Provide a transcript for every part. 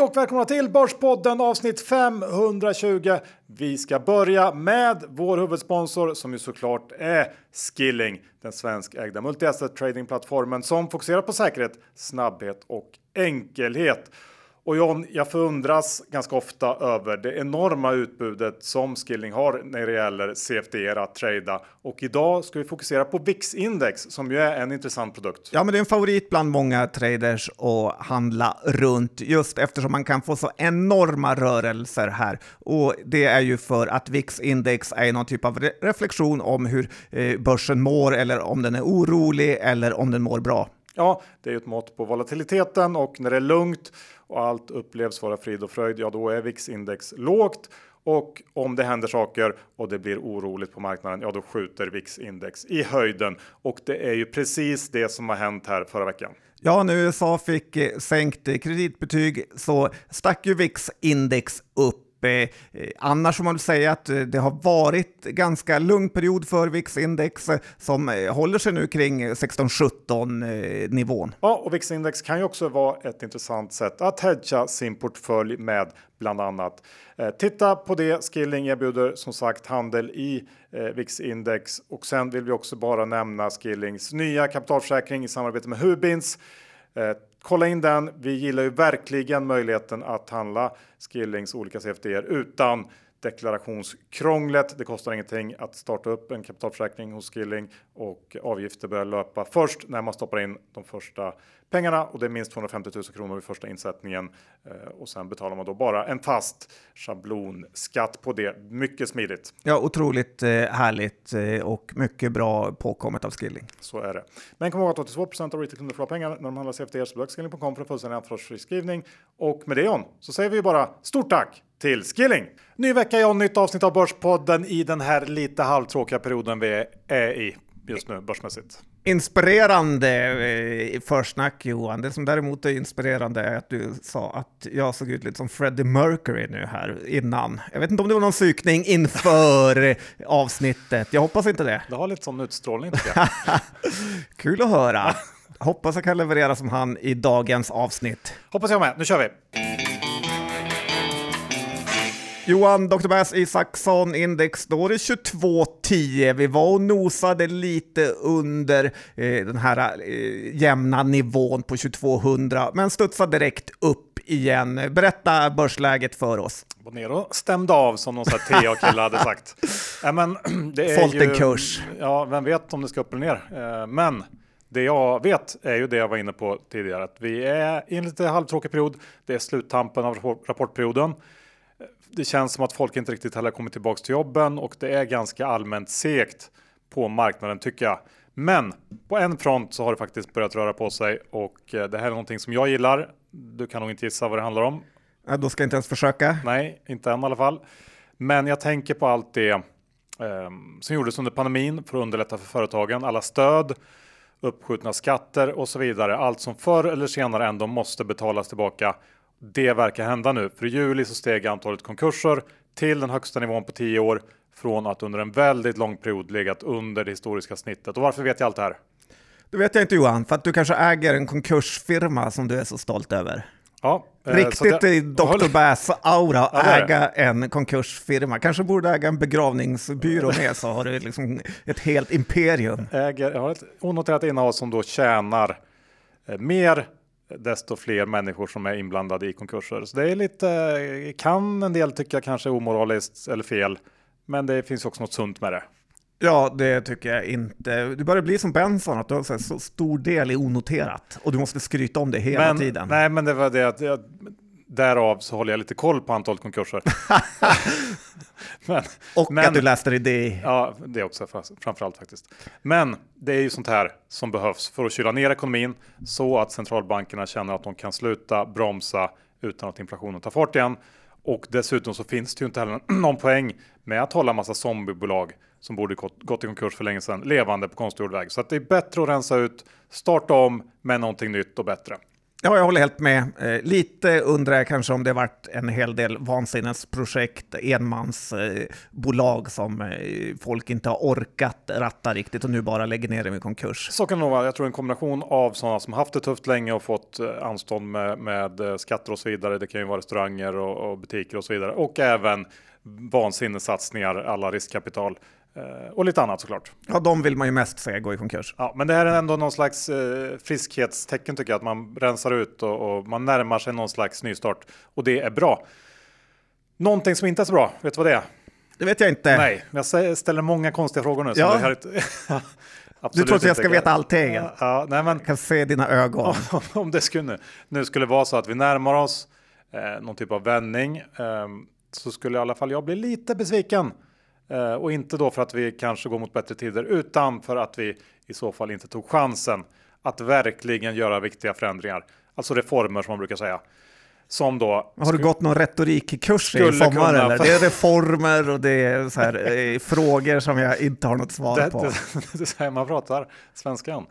Hej och välkomna till Börspodden avsnitt 520. Vi ska börja med vår huvudsponsor som ju såklart är Skilling, den svenskägda multi-asset tradingplattformen som fokuserar på säkerhet, snabbhet och enkelhet. Och John, jag förundras ganska ofta över det enorma utbudet som Skilling har när det gäller CFD att trada. Och idag ska vi fokusera på VIX-index som ju är en intressant produkt. Ja, men det är en favorit bland många traders att handla runt just eftersom man kan få så enorma rörelser här. Och det är ju för att VIX-index är någon typ av re reflektion om hur eh, börsen mår eller om den är orolig eller om den mår bra. Ja, det är ett mått på volatiliteten och när det är lugnt och allt upplevs vara frid och fröjd, ja då är VIX-index lågt och om det händer saker och det blir oroligt på marknaden, ja då skjuter VIX-index i höjden. Och det är ju precis det som har hänt här förra veckan. Ja, när USA fick eh, sänkt kreditbetyg så stack ju VIX-index upp Eh, annars får man väl säga att eh, det har varit ganska lugn period för VIX-index eh, som håller sig nu kring 16-17 nivån. Ja, och VIX-index kan ju också vara ett intressant sätt att hedga sin portfölj med bland annat. Titta på det. Skilling erbjuder som sagt handel i VIX-index och sen vill vi också bara nämna Skillings nya kapitalförsäkring i samarbete med Hubins. Kolla in den. Vi gillar ju verkligen möjligheten att handla Skillings olika CFD utan deklarationskrånglet. Det kostar ingenting att starta upp en kapitalförsäkring hos Skilling och avgifter börjar löpa först när man stoppar in de första pengarna och det är minst 250 000 kronor vid första insättningen eh, och sen betalar man då bara en fast schablonskatt på det. Mycket smidigt. Ja, otroligt eh, härligt eh, och mycket bra påkommet av Skilling. Så är det. Men kom ihåg att 82% av retailkunder får pengar när de handlar CFD så besök skilling.com för en fullständig ansvarsfri Och med det John så säger vi bara stort tack till Skilling! Ny vecka John, nytt avsnitt av Börspodden i den här lite halvtråkiga perioden vi är i just nu börsmässigt. Inspirerande eh, försnack Johan. Det som däremot är inspirerande är att du sa att jag såg ut lite som Freddie Mercury nu här innan. Jag vet inte om det var någon psykning inför avsnittet. Jag hoppas inte det. Det har lite sån utstrålning tycker jag. Kul att höra. Hoppas jag kan leverera som han i dagens avsnitt. Hoppas jag med. Nu kör vi! Johan, Dr. Bass Isaksson, index står i 22,10. Vi var och nosade lite under eh, den här eh, jämna nivån på 2200, men studsade direkt upp igen. Berätta börsläget för oss. Bonero stämde av som någon TA-kille hade sagt. Ja, men, det är ju, en kurs. Ja, vem vet om det ska upp eller ner. Eh, men det jag vet är ju det jag var inne på tidigare, att vi är i en lite halvtråkig period. Det är sluttampen av rapportperioden det känns som att folk inte riktigt heller kommit tillbaks till jobben och det är ganska allmänt segt på marknaden tycker jag. Men på en front så har det faktiskt börjat röra på sig och eh, det här är någonting som jag gillar. Du kan nog inte gissa vad det handlar om. Ja, då ska jag inte ens försöka. Nej, inte än i alla fall. Men jag tänker på allt det eh, som gjordes under pandemin för att underlätta för företagen. Alla stöd, uppskjutna skatter och så vidare. Allt som förr eller senare ändå måste betalas tillbaka det verkar hända nu, för i juli så steg antalet konkurser till den högsta nivån på 10 år från att under en väldigt lång period legat under det historiska snittet. Och varför vet jag allt det här? Det vet jag inte Johan, för att du kanske äger en konkursfirma som du är så stolt över. Ja, eh, Riktigt i Dr. Bass-aura, ja, äga en konkursfirma. Kanske borde äga en begravningsbyrå med så har du liksom ett helt imperium. Äger, jag har ett onoterat innehav som då tjänar eh, mer desto fler människor som är inblandade i konkurser. Så det är lite, kan en del tycka kanske omoraliskt eller fel, men det finns också något sunt med det. Ja, det tycker jag inte. Det börjar bli som Benson, att du har så stor del i onoterat och du måste skryta om det hela men, tiden. Nej, men det var det att jag, därav så håller jag lite koll på antalet konkurser. men, och men, att du läste det. Ja, det också framförallt faktiskt. Men det är ju sånt här som behövs för att kyla ner ekonomin så att centralbankerna känner att de kan sluta bromsa utan att inflationen tar fart igen. Och dessutom så finns det ju inte heller någon poäng med att hålla massa zombiebolag som borde gått i konkurs för länge sedan levande på konstgjord väg. Så att det är bättre att rensa ut, starta om med någonting nytt och bättre. Ja, jag håller helt med. Eh, lite undrar jag kanske om det varit en hel del vansinnesprojekt, enmansbolag eh, som eh, folk inte har orkat ratta riktigt och nu bara lägger ner dem i konkurs. Så kan det nog vara. Jag tror en kombination av sådana som haft det tufft länge och fått eh, anstånd med, med eh, skatter och så vidare. Det kan ju vara restauranger och, och butiker och så vidare och även vansinnessatsningar, alla riskkapital och lite annat såklart. Ja, de vill man ju mest se gå i konkurs. Ja, men det här är ändå någon slags eh, friskhetstecken tycker jag, att man rensar ut och, och, man närmar sig någon slags nystart och det är bra. Någonting som inte är så bra, vet du vad det är? Det vet jag inte. Nej, jag ställer många konstiga frågor nu. Ja. Här... du tror att jag ska veta allting? Ja, ja, nej, men... Jag kan se dina ögon. om det skulle, nu skulle vara så att vi närmar oss eh, någon typ av vändning eh, så skulle i alla fall jag bli lite besviken Eh, och inte då för att vi kanske går mot bättre tider utan för att vi i så fall inte tog chansen att verkligen göra viktiga förändringar. Alltså reformer som man brukar säga. Som då Har du gått någon retorikkurs i sommar eller? Det är reformer och det är här, eh, frågor som jag inte har något svar det, på. Det, det är så här man pratar svenskan.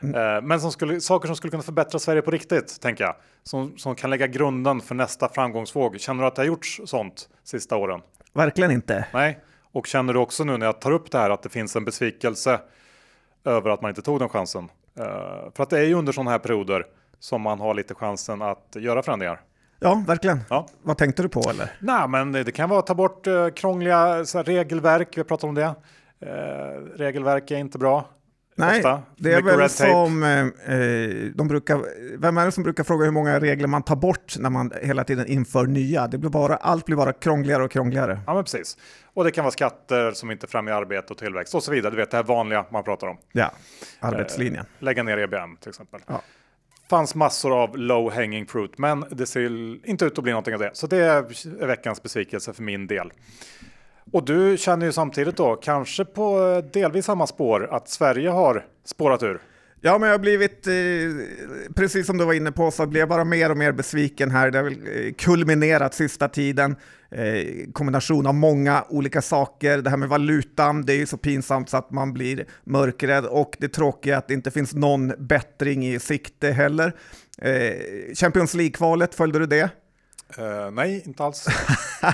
Mm. Eh, men som skulle, saker som skulle kunna förbättra Sverige på riktigt, tänker jag. Som, som kan lägga grunden för nästa framgångsvåg. Känner du att det har gjorts sånt sista åren? Verkligen inte. Nej, och känner du också nu när jag tar upp det här att det finns en besvikelse över att man inte tog den chansen? Uh, för att det är ju under sådana här perioder som man har lite chansen att göra förändringar. Ja, verkligen. Ja. Vad tänkte du på eller? Nej, men det kan vara att ta bort uh, krångliga här, regelverk. Vi har pratat om det. Uh, regelverk är inte bra. Nej, Ofta. det är väl som eh, eh, de brukar, vem är det som brukar fråga hur många regler man tar bort när man hela tiden inför nya? Det blir bara, allt blir bara krångligare och krångligare. Ja, men precis. Och det kan vara skatter som inte främjar arbete och tillväxt och så vidare. Du vet det här vanliga man pratar om. Ja, arbetslinjen. Eh, lägga ner EBM till exempel. Ja. Fanns massor av low hanging fruit, men det ser inte ut att bli någonting av det. Så det är veckans besvikelse för min del. Och du känner ju samtidigt då, kanske på eh, delvis samma spår, att Sverige har spårat ur. Ja, men jag har blivit, eh, precis som du var inne på, så blir jag bara mer och mer besviken här. Det har väl eh, kulminerat sista tiden. Eh, kombination av många olika saker. Det här med valutan, det är ju så pinsamt så att man blir mörkrädd. Och det tråkiga är att det inte finns någon bättring i sikte heller. Eh, Champions League-kvalet, följde du det? Uh, nej, inte alls.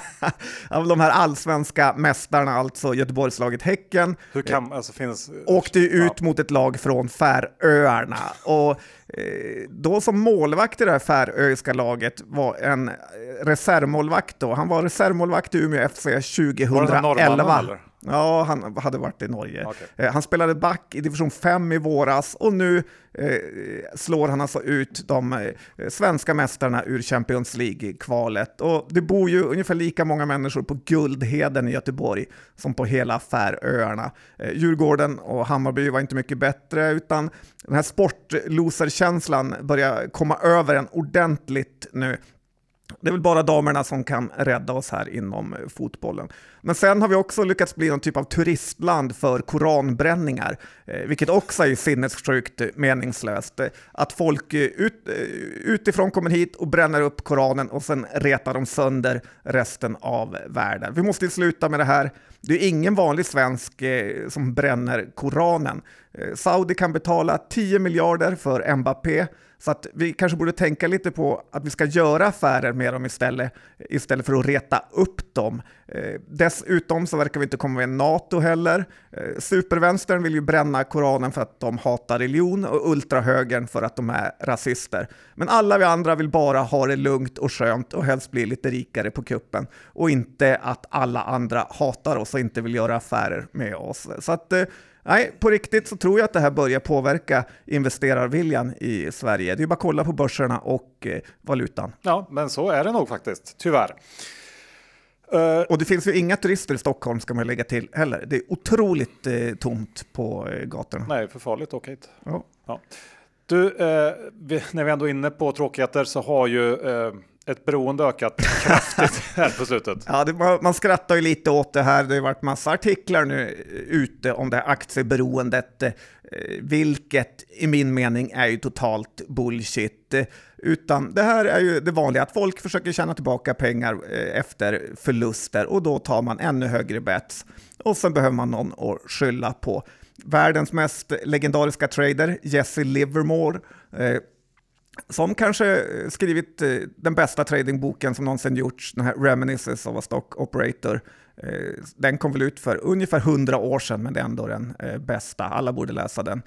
Av de här allsvenska mästarna, alltså Göteborgslaget Häcken, Hur kan, alltså, finns, åkte ju ut mot ett lag från Färöarna. Och eh, då som målvakt i det här färöiska laget var en reservmålvakt då. Han var reservmålvakt i Umeå FC 2011. Var Ja, han hade varit i Norge. Okay. Eh, han spelade back i division 5 i våras och nu eh, slår han alltså ut de eh, svenska mästarna ur Champions League-kvalet. Och det bor ju ungefär lika många människor på Guldheden i Göteborg som på hela Färöarna. Eh, Djurgården och Hammarby var inte mycket bättre, utan den här sportloserkänslan börjar komma över en ordentligt nu. Det är väl bara damerna som kan rädda oss här inom fotbollen. Men sen har vi också lyckats bli någon typ av turistland för koranbränningar, eh, vilket också är sinnessjukt meningslöst. Att folk eh, ut, eh, utifrån kommer hit och bränner upp Koranen och sen retar de sönder resten av världen. Vi måste sluta med det här. Det är ingen vanlig svensk som bränner Koranen. Saudi kan betala 10 miljarder för Mbappé så att vi kanske borde tänka lite på att vi ska göra affärer med dem istället, istället för att reta upp dem. Eh, dessutom så verkar vi inte komma med NATO heller. Eh, supervänstern vill ju bränna Koranen för att de hatar religion och ultrahögern för att de är rasister. Men alla vi andra vill bara ha det lugnt och skönt och helst bli lite rikare på kuppen och inte att alla andra hatar oss och inte vill göra affärer med oss. Så att eh, Nej, på riktigt så tror jag att det här börjar påverka investerarviljan i Sverige. Det är bara att kolla på börserna och eh, valutan. Ja, men så är det nog faktiskt, tyvärr. Uh, och det finns ju inga turister i Stockholm ska man lägga till heller. Det är otroligt eh, tomt på eh, gatorna. Nej, för farligt att åka hit. Ja. ja. Du, eh, vi, när vi ändå är inne på tråkigheter så har ju eh, ett beroende ökat kraftigt här på slutet. Ja, det, man skrattar ju lite åt det här. Det har varit massa artiklar nu ute om det här aktieberoendet, eh, vilket i min mening är ju totalt bullshit. Utan det här är ju det vanliga, att folk försöker tjäna tillbaka pengar eh, efter förluster och då tar man ännu högre bets. Och sen behöver man någon att skylla på. Världens mest legendariska trader, Jesse Livermore, eh, som kanske skrivit den bästa tradingboken som någonsin gjorts, den här Reminiscences of a Stock Operator. Den kom väl ut för ungefär 100 år sedan, men det är ändå den bästa. Alla borde läsa den.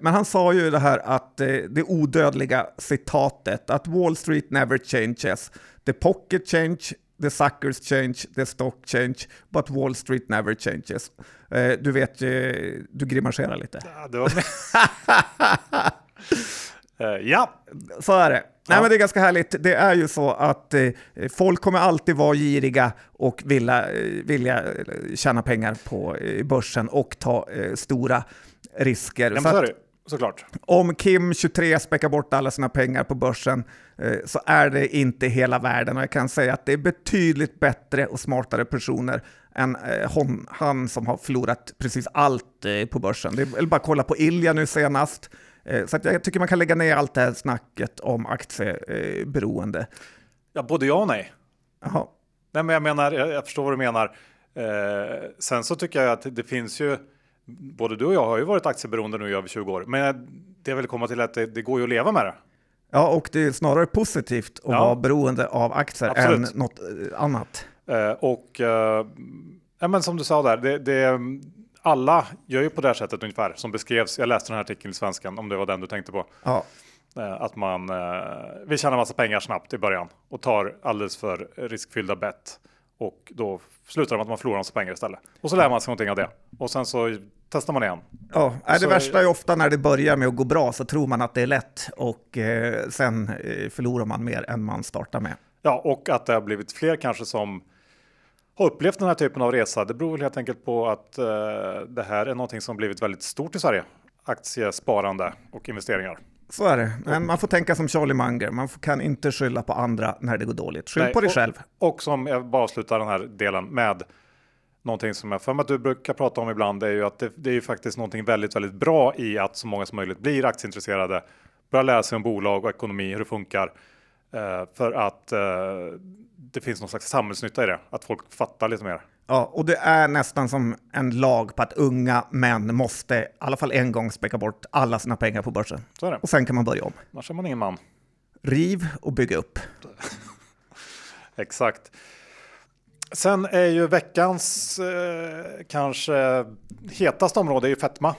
Men han sa ju det här att det odödliga citatet, att Wall Street never changes. The pocket change, the suckers change, the stock change, but Wall Street never changes. Du vet, du grimaserar lite. Ja, det var ja, så är det. Nej, ja. men det är ganska härligt. Det är ju så att eh, folk kommer alltid vara giriga och vilja, eh, vilja eh, tjäna pengar på eh, börsen och ta eh, stora risker. Ja, så det. Såklart. Om Kim 23 späckar bort alla sina pengar på börsen eh, så är det inte hela världen och jag kan säga att det är betydligt bättre och smartare personer än hon, han som har förlorat precis allt på börsen. Det är bara att kolla på Ilja nu senast. Eh, så jag tycker man kan lägga ner allt det här snacket om aktieberoende. Ja, både ja och nej. Jaha. Nej, men jag menar, jag, förstår vad du menar. Eh, sen så tycker jag att det finns ju, både du och jag har ju varit aktieberoende nu i över 20 år, men det vill komma till att det, det går ju att leva med det. Ja, och det är snarare positivt att ja. vara beroende av aktier Absolut. än något eh, annat. Eh, och eh, ja, men som du sa där, det, det alla gör ju på det här sättet ungefär som beskrevs. Jag läste den här artikeln i Svenskan om det var den du tänkte på. Ja. Eh, att man eh, vill tjäna massa pengar snabbt i början och tar alldeles för riskfyllda bett och då slutar det med att man förlorar massa pengar istället. Och så lär man sig någonting av det och sen så testar man igen. Ja, det så, värsta är ofta när det börjar med att gå bra så tror man att det är lätt och eh, sen förlorar man mer än man startar med. Ja, och att det har blivit fler kanske som har upplevt den här typen av resa. Det beror väl helt enkelt på att uh, det här är någonting som blivit väldigt stort i Sverige. Aktiesparande och investeringar. Så är det, men man får tänka som Charlie Munger. Man kan inte skylla på andra när det går dåligt. Skyll Nej, på dig och, själv. Och som jag bara avslutar den här delen med någonting som jag för mig att du brukar prata om ibland. Det är ju att det, det är ju faktiskt någonting väldigt, väldigt bra i att så många som möjligt blir aktieintresserade. Börjar lära sig om bolag och ekonomi, hur det funkar. Uh, för att uh, det finns någon slags samhällsnytta i det, att folk fattar lite mer. Ja, och det är nästan som en lag på att unga män måste i alla fall en gång späcka bort alla sina pengar på börsen. Så är det. Och sen kan man börja om. Annars är man ingen man. Riv och bygg upp. Exakt. Sen är ju veckans eh, kanske hetaste område är ju fetma.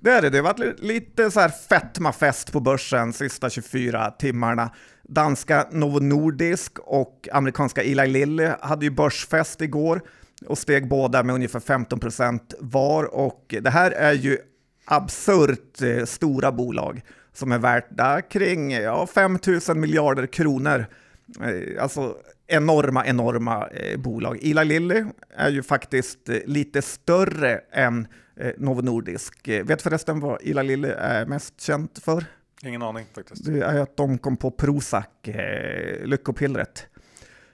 Det är det. Det har varit lite så här fetmafest på börsen sista 24 timmarna. Danska Novo Nordisk och amerikanska Eli Lilly hade ju börsfest igår och steg båda med ungefär 15 procent var. Och det här är ju absurt eh, stora bolag som är värda kring ja, 5 000 miljarder kronor. Eh, alltså enorma, enorma eh, bolag. Eli Lilly är ju faktiskt lite större än Novo Nordisk. Vet förresten vad Eli Lilly är mest känt för? Ingen aning faktiskt. Det är att de kom på Prozac, eh, lyckopillret.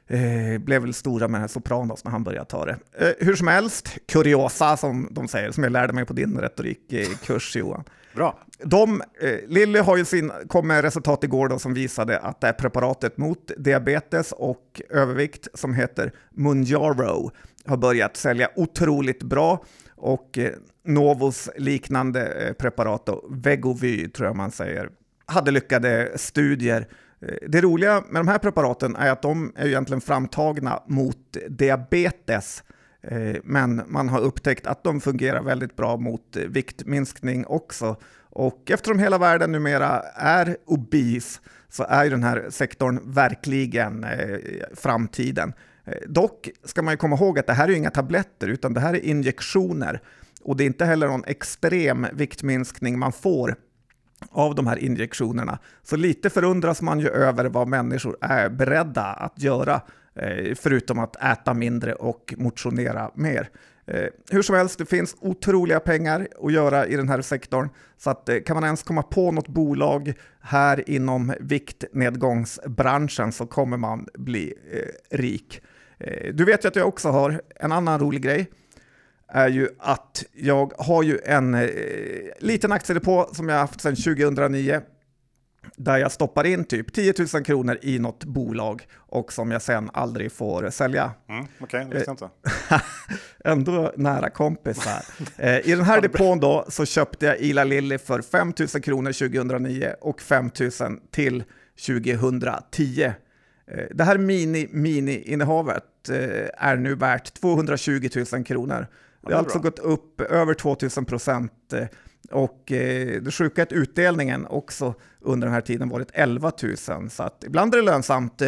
Eh, blev väl stora med Sopranos när han började ta det. Eh, hur som helst, kuriosa som de säger, som jag lärde mig på din retorikkurs Johan. Bra. De, eh, Lilly har ju sin, kom med resultat igår då som visade att det är preparatet mot diabetes och övervikt som heter Munjaro har börjat sälja otroligt bra och eh, Novos liknande eh, preparat, då, Vegovy tror jag man säger, hade lyckade studier. Eh, det roliga med de här preparaten är att de är egentligen framtagna mot diabetes, eh, men man har upptäckt att de fungerar väldigt bra mot viktminskning också. Och eftersom hela världen numera är obese så är den här sektorn verkligen framtiden. Dock ska man ju komma ihåg att det här är inga tabletter, utan det här är injektioner. Och det är inte heller någon extrem viktminskning man får av de här injektionerna. Så lite förundras man ju över vad människor är beredda att göra, eh, förutom att äta mindre och motionera mer. Eh, hur som helst, det finns otroliga pengar att göra i den här sektorn, så att, eh, kan man ens komma på något bolag här inom viktnedgångsbranschen så kommer man bli rik. Du vet ju att jag också har en annan rolig grej är ju att jag har ju en eh, liten aktiedepå som jag haft sedan 2009 där jag stoppar in typ 10 000 kronor i något bolag och som jag sen aldrig får sälja. Mm, Okej, okay, det visste jag inte. Ändå nära kompis här. Eh, I den här depån då så köpte jag Ila Lilly för 5 000 kronor 2009 och 5 000 till 2010. Eh, det här mini-mini-innehavet eh, är nu värt 220 000 kronor. Det har alltså gått upp över 2000 procent eh, och det sjuka är att utdelningen också under den här tiden varit 11 000. Så att ibland är det lönsamt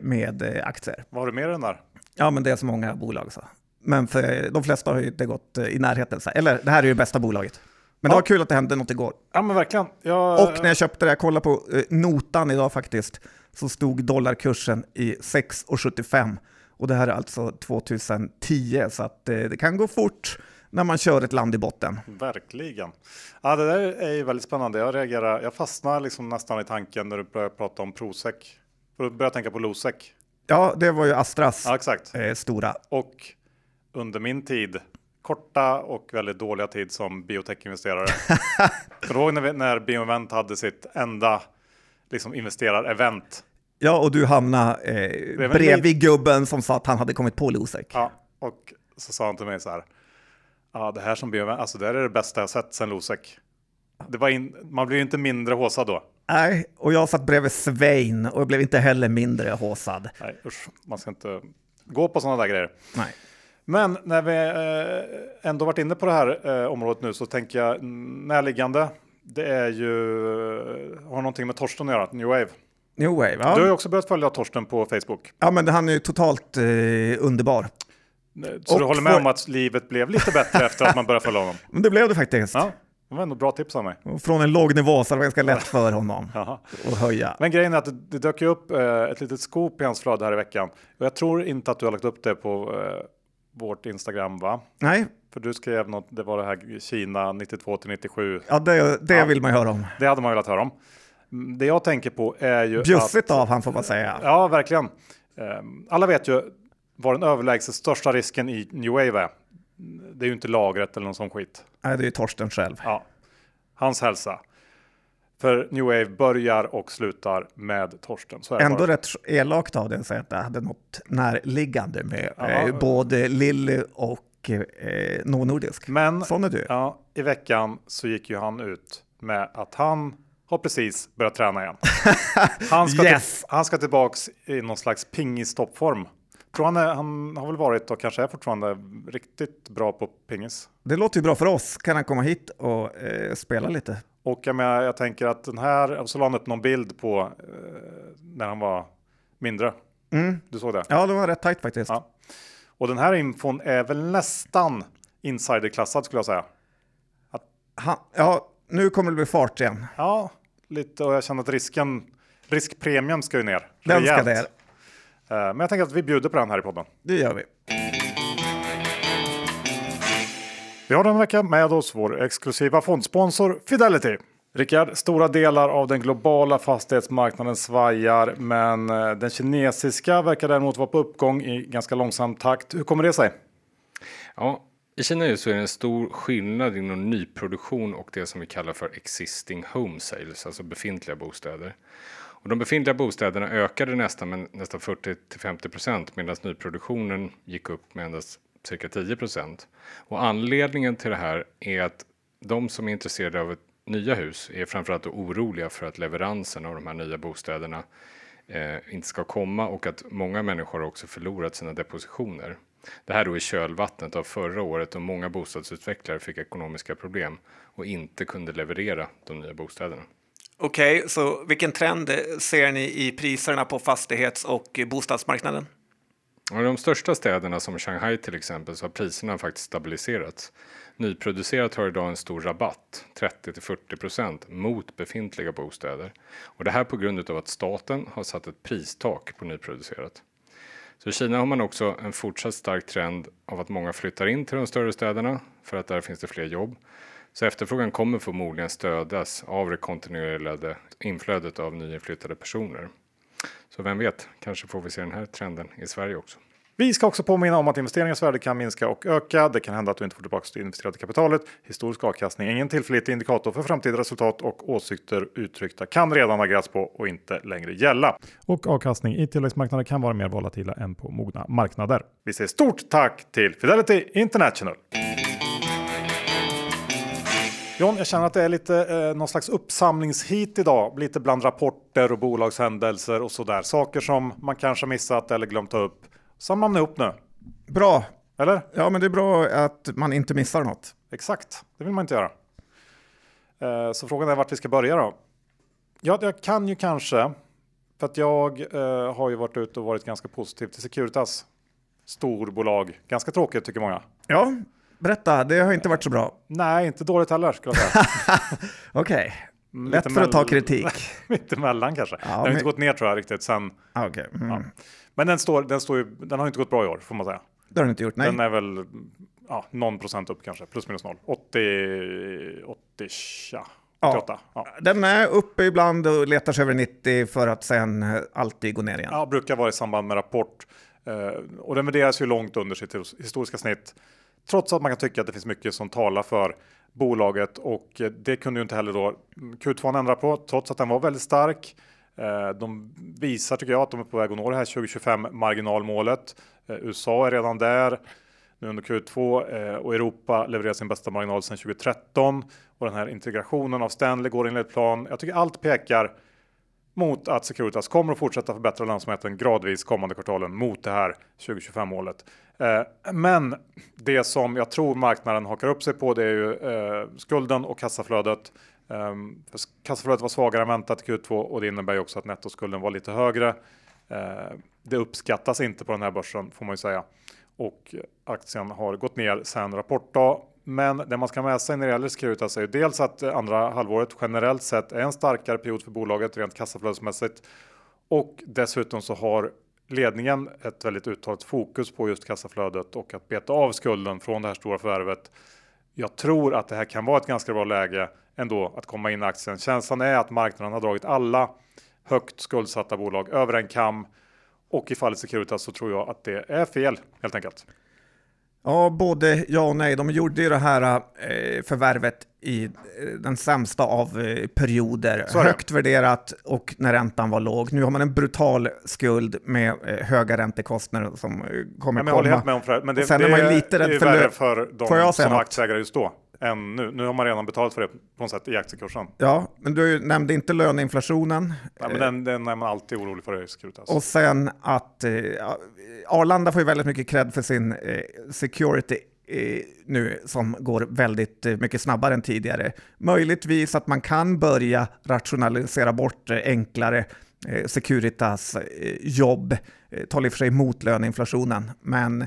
med aktier. Vad har du med den där? Ja, men det är så många bolag så. Men för de flesta har ju inte gått i närheten. Eller det här är ju bästa bolaget. Men ja. det var kul att det hände något igår. Ja, men verkligen. Jag... Och när jag köpte det, jag kollade på notan idag faktiskt, så stod dollarkursen i 6,75 och det här är alltså 2010 så att det, eh, det kan gå fort när man kör ett land i botten. Verkligen. Ja, det där är ju väldigt spännande. Jag reagerar. Jag fastnar liksom nästan i tanken när du börjar prata om Prosec. Du börjar tänka på Losec. Ja, det var ju Astras ja, exakt. Eh, stora. Och under min tid, korta och väldigt dåliga tid som biotechinvesterare. Kommer du ihåg när, vi, när Bioevent hade sitt enda liksom investerar-event. Ja, och du hamnade eh, bredvid gubben som sa att han hade kommit på Losec. Ja, och så sa han till mig så här. Ja, det här som blir, alltså det är det bästa jag sett sen Losec. Det var in, man blir ju inte mindre håsad då. Nej, och jag satt bredvid Svein och jag blev inte heller mindre håsad. Nej, usch, man ska inte gå på sådana där grejer. Nej. Men när vi eh, ändå varit inne på det här eh, området nu så tänker jag närliggande det är ju, har någonting med Torsten att göra, New Wave. New Wave, ja. Du har ju också börjat följa Torsten på Facebook. Ja, men han är ju totalt eh, underbar. Så och du håller med för... om att livet blev lite bättre efter att man började följa honom? Men det blev det faktiskt. Ja, det var ändå bra tips av mig. från en låg nivå så det var ganska lätt för honom att höja. Men grejen är att det, dök upp eh, ett litet scoop i hans flöde här i veckan. Och jag tror inte att du har lagt upp det på eh, vårt Instagram va? Nej. För du skrev något, det var det här Kina 92 till 97. Ja, det, det ja, vill man ju höra om. Det hade man velat höra om. Det jag tänker på är ju Bjussigt av han får man säga. Ja, verkligen. Ehm, alla vet ju vad den överlägset största risken i New Wave är. Det är ju inte lagret eller någon sån skit. Nej, det är ju Torsten själv. Ja, hans hälsa. För New Wave börjar och slutar med Torsten. Så Ändå bara. rätt elakt av den att säga att det hade något närliggande med eh, både Lilly och eh, Novo Nordisk. Men Sån är du. Ja, i veckan så gick ju han ut med att han har precis börjat träna igen. Han ska, yes. till, han ska tillbaks i någon slags pingis toppform. Tror han, är, han har väl varit och kanske är fortfarande riktigt bra på pingis. Det låter ju bra för oss. Kan han komma hit och eh, spela lite? Och jag, menar, jag tänker att den här, så la han upp någon bild på eh, när han var mindre. Mm. Du såg det? Ja, det var rätt tajt faktiskt. Ja. Och den här infon är väl nästan insiderklassad skulle jag säga. Att... Ha, ja, nu kommer det bli fart igen. Ja, lite och jag känner att risken, riskpremien ska ju ner. Den rejält. ska ner. Eh, men jag tänker att vi bjuder på den här i podden. Det gör vi. Vi har den vecka med oss vår exklusiva fondsponsor Fidelity. Rickard, stora delar av den globala fastighetsmarknaden svajar, men eh, den kinesiska verkar däremot vara på uppgång i ganska långsam takt. Hur kommer det sig? Ja, i Kina så är det en stor skillnad inom nyproduktion och det som vi kallar för existing home sales, alltså befintliga bostäder. Och de befintliga bostäderna ökade nästan med nästan 40 till 50 procent medan nyproduktionen gick upp med endast cirka 10 Och anledningen till det här är att de som är intresserade av ett nya hus är framförallt oroliga för att leveransen av de här nya bostäderna eh, inte ska komma och att många människor också förlorat sina depositioner. Det här då i kölvattnet av förra året då många bostadsutvecklare fick ekonomiska problem och inte kunde leverera de nya bostäderna. Okej, okay, så vilken trend ser ni i priserna på fastighets och bostadsmarknaden? I de största städerna som Shanghai till exempel så har priserna faktiskt stabiliserats. Nyproducerat har idag en stor rabatt, 30-40% mot befintliga bostäder. Och det här på grund av att staten har satt ett pristak på nyproducerat. Så i Kina har man också en fortsatt stark trend av att många flyttar in till de större städerna för att där finns det fler jobb. Så efterfrågan kommer förmodligen stödas av det kontinuerliga inflödet av nyinflyttade personer. Så vem vet, kanske får vi se den här trenden i Sverige också. Vi ska också påminna om att investeringens värde kan minska och öka. Det kan hända att du inte får tillbaka det investerade kapitalet. Historisk avkastning är ingen tillförlitlig indikator för framtida resultat och åsikter uttryckta kan redan ha på och inte längre gälla. Och avkastning i tillväxtmarknader kan vara mer volatila än på mogna marknader. Vi säger stort tack till Fidelity International. John, jag känner att det är lite eh, någon slags uppsamlingshit idag. Lite bland rapporter och bolagshändelser och sådär. Saker som man kanske missat eller glömt ta upp. Samlar man ihop nu. Bra. Eller? Ja, men det är bra att man inte missar något. Exakt, det vill man inte göra. Eh, så frågan är vart vi ska börja då? Ja, jag kan ju kanske, för att jag eh, har ju varit ute och varit ganska positiv till Securitas storbolag. Ganska tråkigt tycker många. Ja, berätta. Det har inte varit så bra. Nej, inte dåligt heller skulle jag säga. Okej, Mm, lätt för att ta kritik. Mittemellan kanske. den har men- inte gått ner tror jag riktigt sen. Ah, Okej, mm. Ja. Men den, står, den, står ju, den har inte gått bra i år får man säga. det har du inte gjort. Nej. Den är väl ja, någon procent upp kanske, plus minus noll. 80, 80, ja, Ja. 88. Ja. Den är uppe ibland och letar sig över 90 för att sen alltid gå ner igen. Ja, brukar vara i samband med rapport. Eh, och den värderas ju långt under sitt his- historiska snitt. Trots att man kan tycka att det finns mycket som talar för bolaget och eh, det kunde ju inte heller då mm, Q2 ändra på trots att den var väldigt stark. Eh, de visar tycker jag att de är på väg att nå det här 2025 marginalmålet. Eh, USA är redan där nu under Q2 eh, och Europa levererar sin bästa marginal sedan 2013 och den här integrationen av Stanley går enligt plan. Jag tycker allt pekar mot att Securitas kommer att fortsätta förbättra lönsamheten gradvis kommande kvartalen mot det här 2025 målet. Men det som jag tror marknaden hakar upp sig på det är ju skulden och kassaflödet. Um, kassaflödet var svagare än väntat i Q2 och det innebär ju också att nettoskulden var lite högre. Uh, det uppskattas inte på den här börsen får man ju säga och eh, aktien har gått ner sen rapportdag. Men det man ska med sig när det gäller Securitas är ju dels att eh, andra halvåret generellt sett är en starkare period för bolaget rent kassaflödesmässigt och dessutom så har ledningen ett väldigt uttalat fokus på just kassaflödet och att beta av skulden från det här stora förvärvet. Jag tror att det här kan vara ett ganska bra läge ändå att komma in i aktien. Känslan är att marknaden har dragit alla högt skuldsatta bolag över en kam och i fallet Securitas så tror jag att det är fel helt enkelt. Ja, både ja och nej. De gjorde ju det här eh, förvärvet i eh, den sämsta av eh, perioder. Det. Högt värderat och när räntan var låg. Nu har man en brutal skuld med höga räntekostnader som kommer Men jag håller komma. helt med om för, men det, Och sen det är man ju lite rädd är för värre för Får de säga som aktieägare just då än nu. Har man redan betalat för det på något sätt i aktiekursen. Ja, men du nämnde inte löneinflationen. Ja, men den, den är man alltid orolig för i Securitas. Och sen att eh, Arlanda får ju väldigt mycket cred för sin eh, security eh, nu som går väldigt eh, mycket snabbare än tidigare. Möjligtvis att man kan börja rationalisera bort eh, enklare eh, Securitas jobb, talar i och för sig emot löneinflationen, men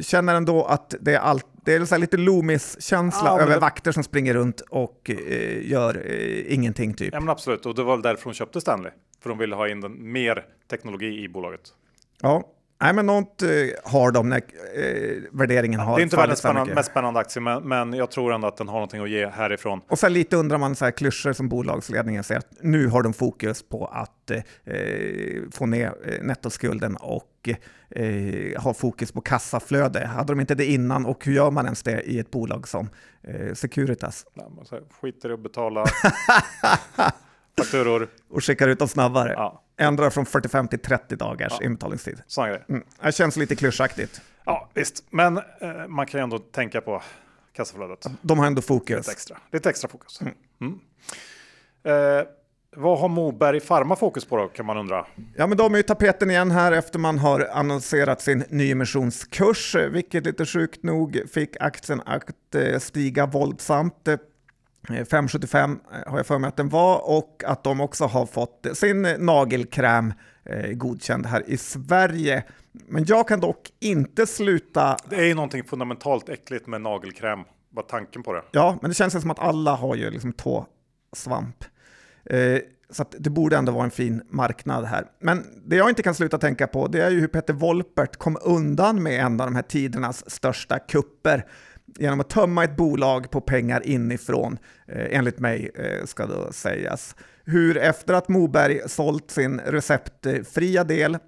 känner ändå att det är, allt, det är så här lite Loomis-känsla Ja, över det- vakter som springer runt och eh, gör eh, ingenting typ. Ja, men absolut, och det var väl därför de köpte Stanley. För de ville ha in den, mer teknologi i bolaget. Ja, nej men något eh, har de när eh, värderingen har det är inte fallit världens spännande, mest spännande aktie, men, men jag tror ändå att den har någonting att ge härifrån. Och sen lite undrar man så här klyschor som bolagsledningen säger att nu har de fokus på att eh, få ner eh, nettoskulden och eh, ha fokus på kassaflöde. Hade de inte det innan och hur gör man ens det i ett bolag som eh, Securitas? Ja, man Skiter i att betala fakturor. Och skickar ut dem snabbare. Ja, Ändrar från 45 till 30 dagars Ja. inbetalningstid. Mm. Det känns lite klyschaktigt. Ja, visst. Men eh, man kan ju ändå tänka på kassaflödet. De har ändå Lite fokus. extra, lite extra fokus. Mm. Eh, vad har Moberg Pharma fokus på då, kan man undra? Ja, men de är ju tapeten igen här efter man har annonserat sin nyemissionskurs, eh, vilket lite sjukt nog fick aktien att eh, stiga våldsamt. Eh, 5,75 eh, har jag för mig att den var och att de också har fått sin eh, nagelkräm eh, godkänd här i Sverige. Men jag kan dock inte sluta Det är ju någonting fundamentalt äckligt med nagelkräm. Bara tanken på det. Ja, men det känns som att alla har ju liksom tåsvamp. Eh, så det borde ändå vara en fin marknad här. Men det jag inte kan sluta tänka på det är ju hur Peter Wolpert kom undan med en av de här tidernas största kupper genom att tömma ett bolag på pengar inifrån, eh, enligt mig eh, ska då sägas. Hur efter att Moberg sålt sin receptfria del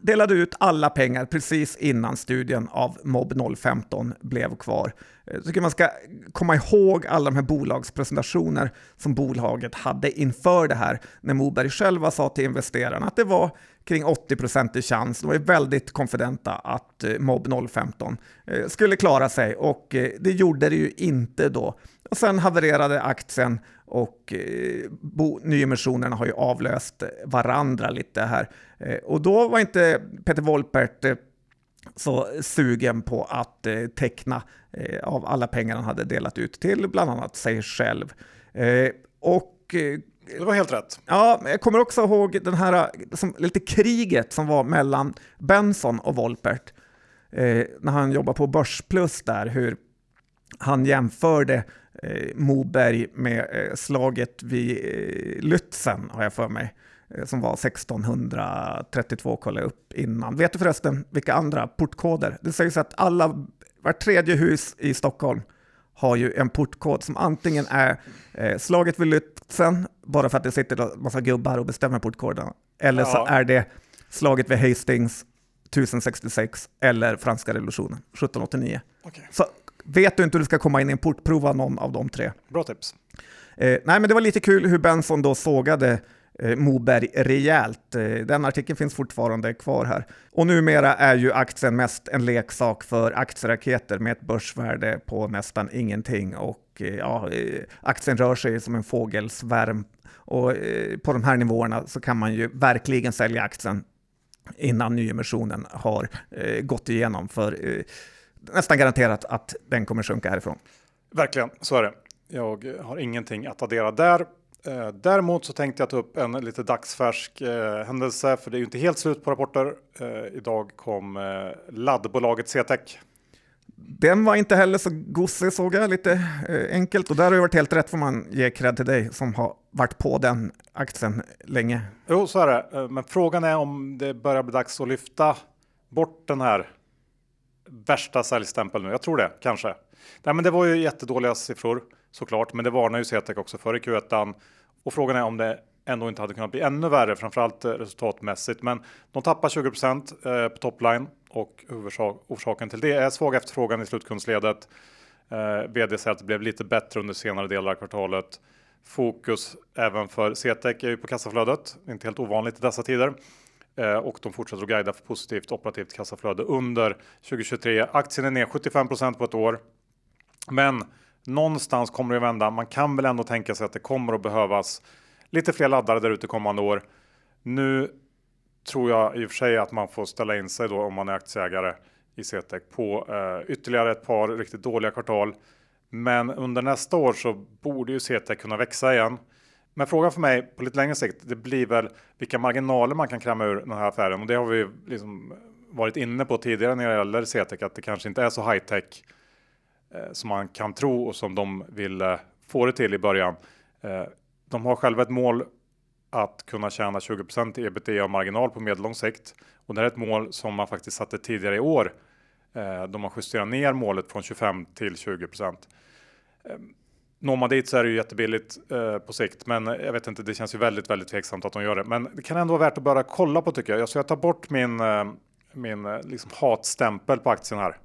delade ut alla pengar precis innan studien av Mob 015 blev kvar. Eh, jag tycker man ska komma ihåg alla de här bolagspresentationer som bolaget hade inför det här, när Moberg själva sa till investerarna att det var kring 80 i chans. De var väldigt konfidenta att eh, Mob 015 eh, skulle klara sig och det gjorde det ju inte då. Och sen havererade aktien och nyemissionerna har ju avlöst varandra lite här. Och då var inte Peter Wolpert så sugen på att teckna av alla pengar han hade delat ut till bland annat sig själv. Och det var helt rätt. Ja, jag kommer också ihåg den här som, lite kriget som var mellan Benson och Volpert eh, när han jobbade på Börsplus där, hur han jämförde eh, Moberg med eh, slaget vid eh, Lützen, har jag för mig, som var 1632, kollade jag upp innan. Vet du förresten vilka andra portkoder? Det sägs att alla, var tredje hus i Stockholm har ju en portkod som antingen är slaget vid Lützen, bara för att det sitter en massa gubbar och bestämmer portkoderna, eller ja. så är det slaget vid Hastings 1066 eller franska revolutionen 1789. Okay. Så vet du inte hur du ska komma in i en port, prova någon av de tre. Bra tips. Eh, nej, men det var lite kul hur Benson då sågade Eh, Moberg rejält. Eh, den artikeln finns fortfarande kvar här. Och numera är ju aktien mest en leksak för aktieraketer med ett börsvärde på nästan ingenting. Och eh, ja, aktien rör sig som en fågelsvärm. Och på de här nivåerna så kan man ju verkligen sälja aktien innan nyemissionen har gått igenom. För nästan garanterat att den kommer sjunka härifrån. Verkligen, så är det. Jag har ingenting att addera där. Eh, däremot så tänkte jag ta upp en lite dagsfärsk eh, händelse, för det är ju inte helt slut på rapporter. Eh, idag kom eh, laddbolaget CTEC. Den var inte heller så gosig såg jag, lite enkelt. Och där har det varit helt rätt får man ge cred till dig som har varit på den aktien länge. Jo, så är det. Men frågan är om det börjar bli dags att lyfta bort den här värsta säljstämpel nu. Jag tror det, kanske. Nej, men det var ju jättedåliga siffror såklart, men det varnar ju CTEC också för i Q1. Och frågan är om det ändå inte hade kunnat bli ännu värre, framförallt eh, resultatmässigt. Men de tappar 20 eh, på topline och orsaken till det är svag efterfrågan i slutkundsledet. Eh, Vd säger att det blev lite bättre under senare delar av kvartalet. Fokus även för CTEC är ju på kassaflödet, inte helt ovanligt i dessa tider. Eh, och de fortsätter att guida för positivt operativt kassaflöde under 2023. Aktien är ner 75% på ett år. Men någonstans kommer det att vända. Man kan väl ändå tänka sig att det kommer att behövas lite fler laddare där ute kommande år. Nu tror jag i och för sig att man får ställa in sig då om man är aktieägare i CTEC på eh, ytterligare ett par riktigt dåliga kvartal. Men under nästa år så borde ju CTEC kunna växa igen. Men frågan för mig på lite längre sikt, det blir väl vilka marginaler man kan kräma ur den här affären. Och det har vi liksom varit inne på tidigare när det gäller CTEC att det kanske inte är så high tech Eh, som man kan tro och som de vill eh, få det till i början. Eh, de har själva ett mål att kunna tjäna 20% i ebitda marginal på medellång sikt. Och det här är ett mål som man faktiskt satte tidigare i år. Eh, Då man justerar ner målet från 25 till 20 Når man dit så är det ju jättebilligt eh, på sikt, men jag vet inte, det känns ju väldigt, väldigt tveksamt att de gör det. Men det kan ändå vara värt att börja kolla på tycker jag. Så jag tar bort min, eh, min eh, liksom hatstämpel på aktien här.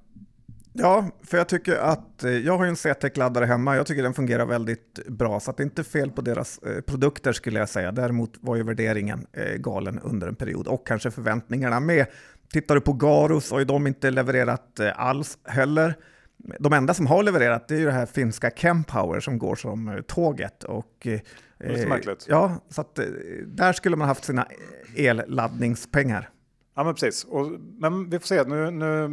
Ja, för jag tycker att eh, jag har ju en CTEC-laddare hemma. Jag tycker den fungerar väldigt bra, så det är inte fel på deras eh, produkter skulle jag säga. Däremot var ju värderingen eh, galen under en period och kanske förväntningarna med. Tittar du på Garus så har ju de inte levererat eh, alls heller. De enda som har levererat det är ju det här finska Chempower som går som tåget. Och, det är så märkligt. Ja, så att där skulle man haft sina elladdningspengar. Ja, men precis. Och, men vi får se. Nu, nu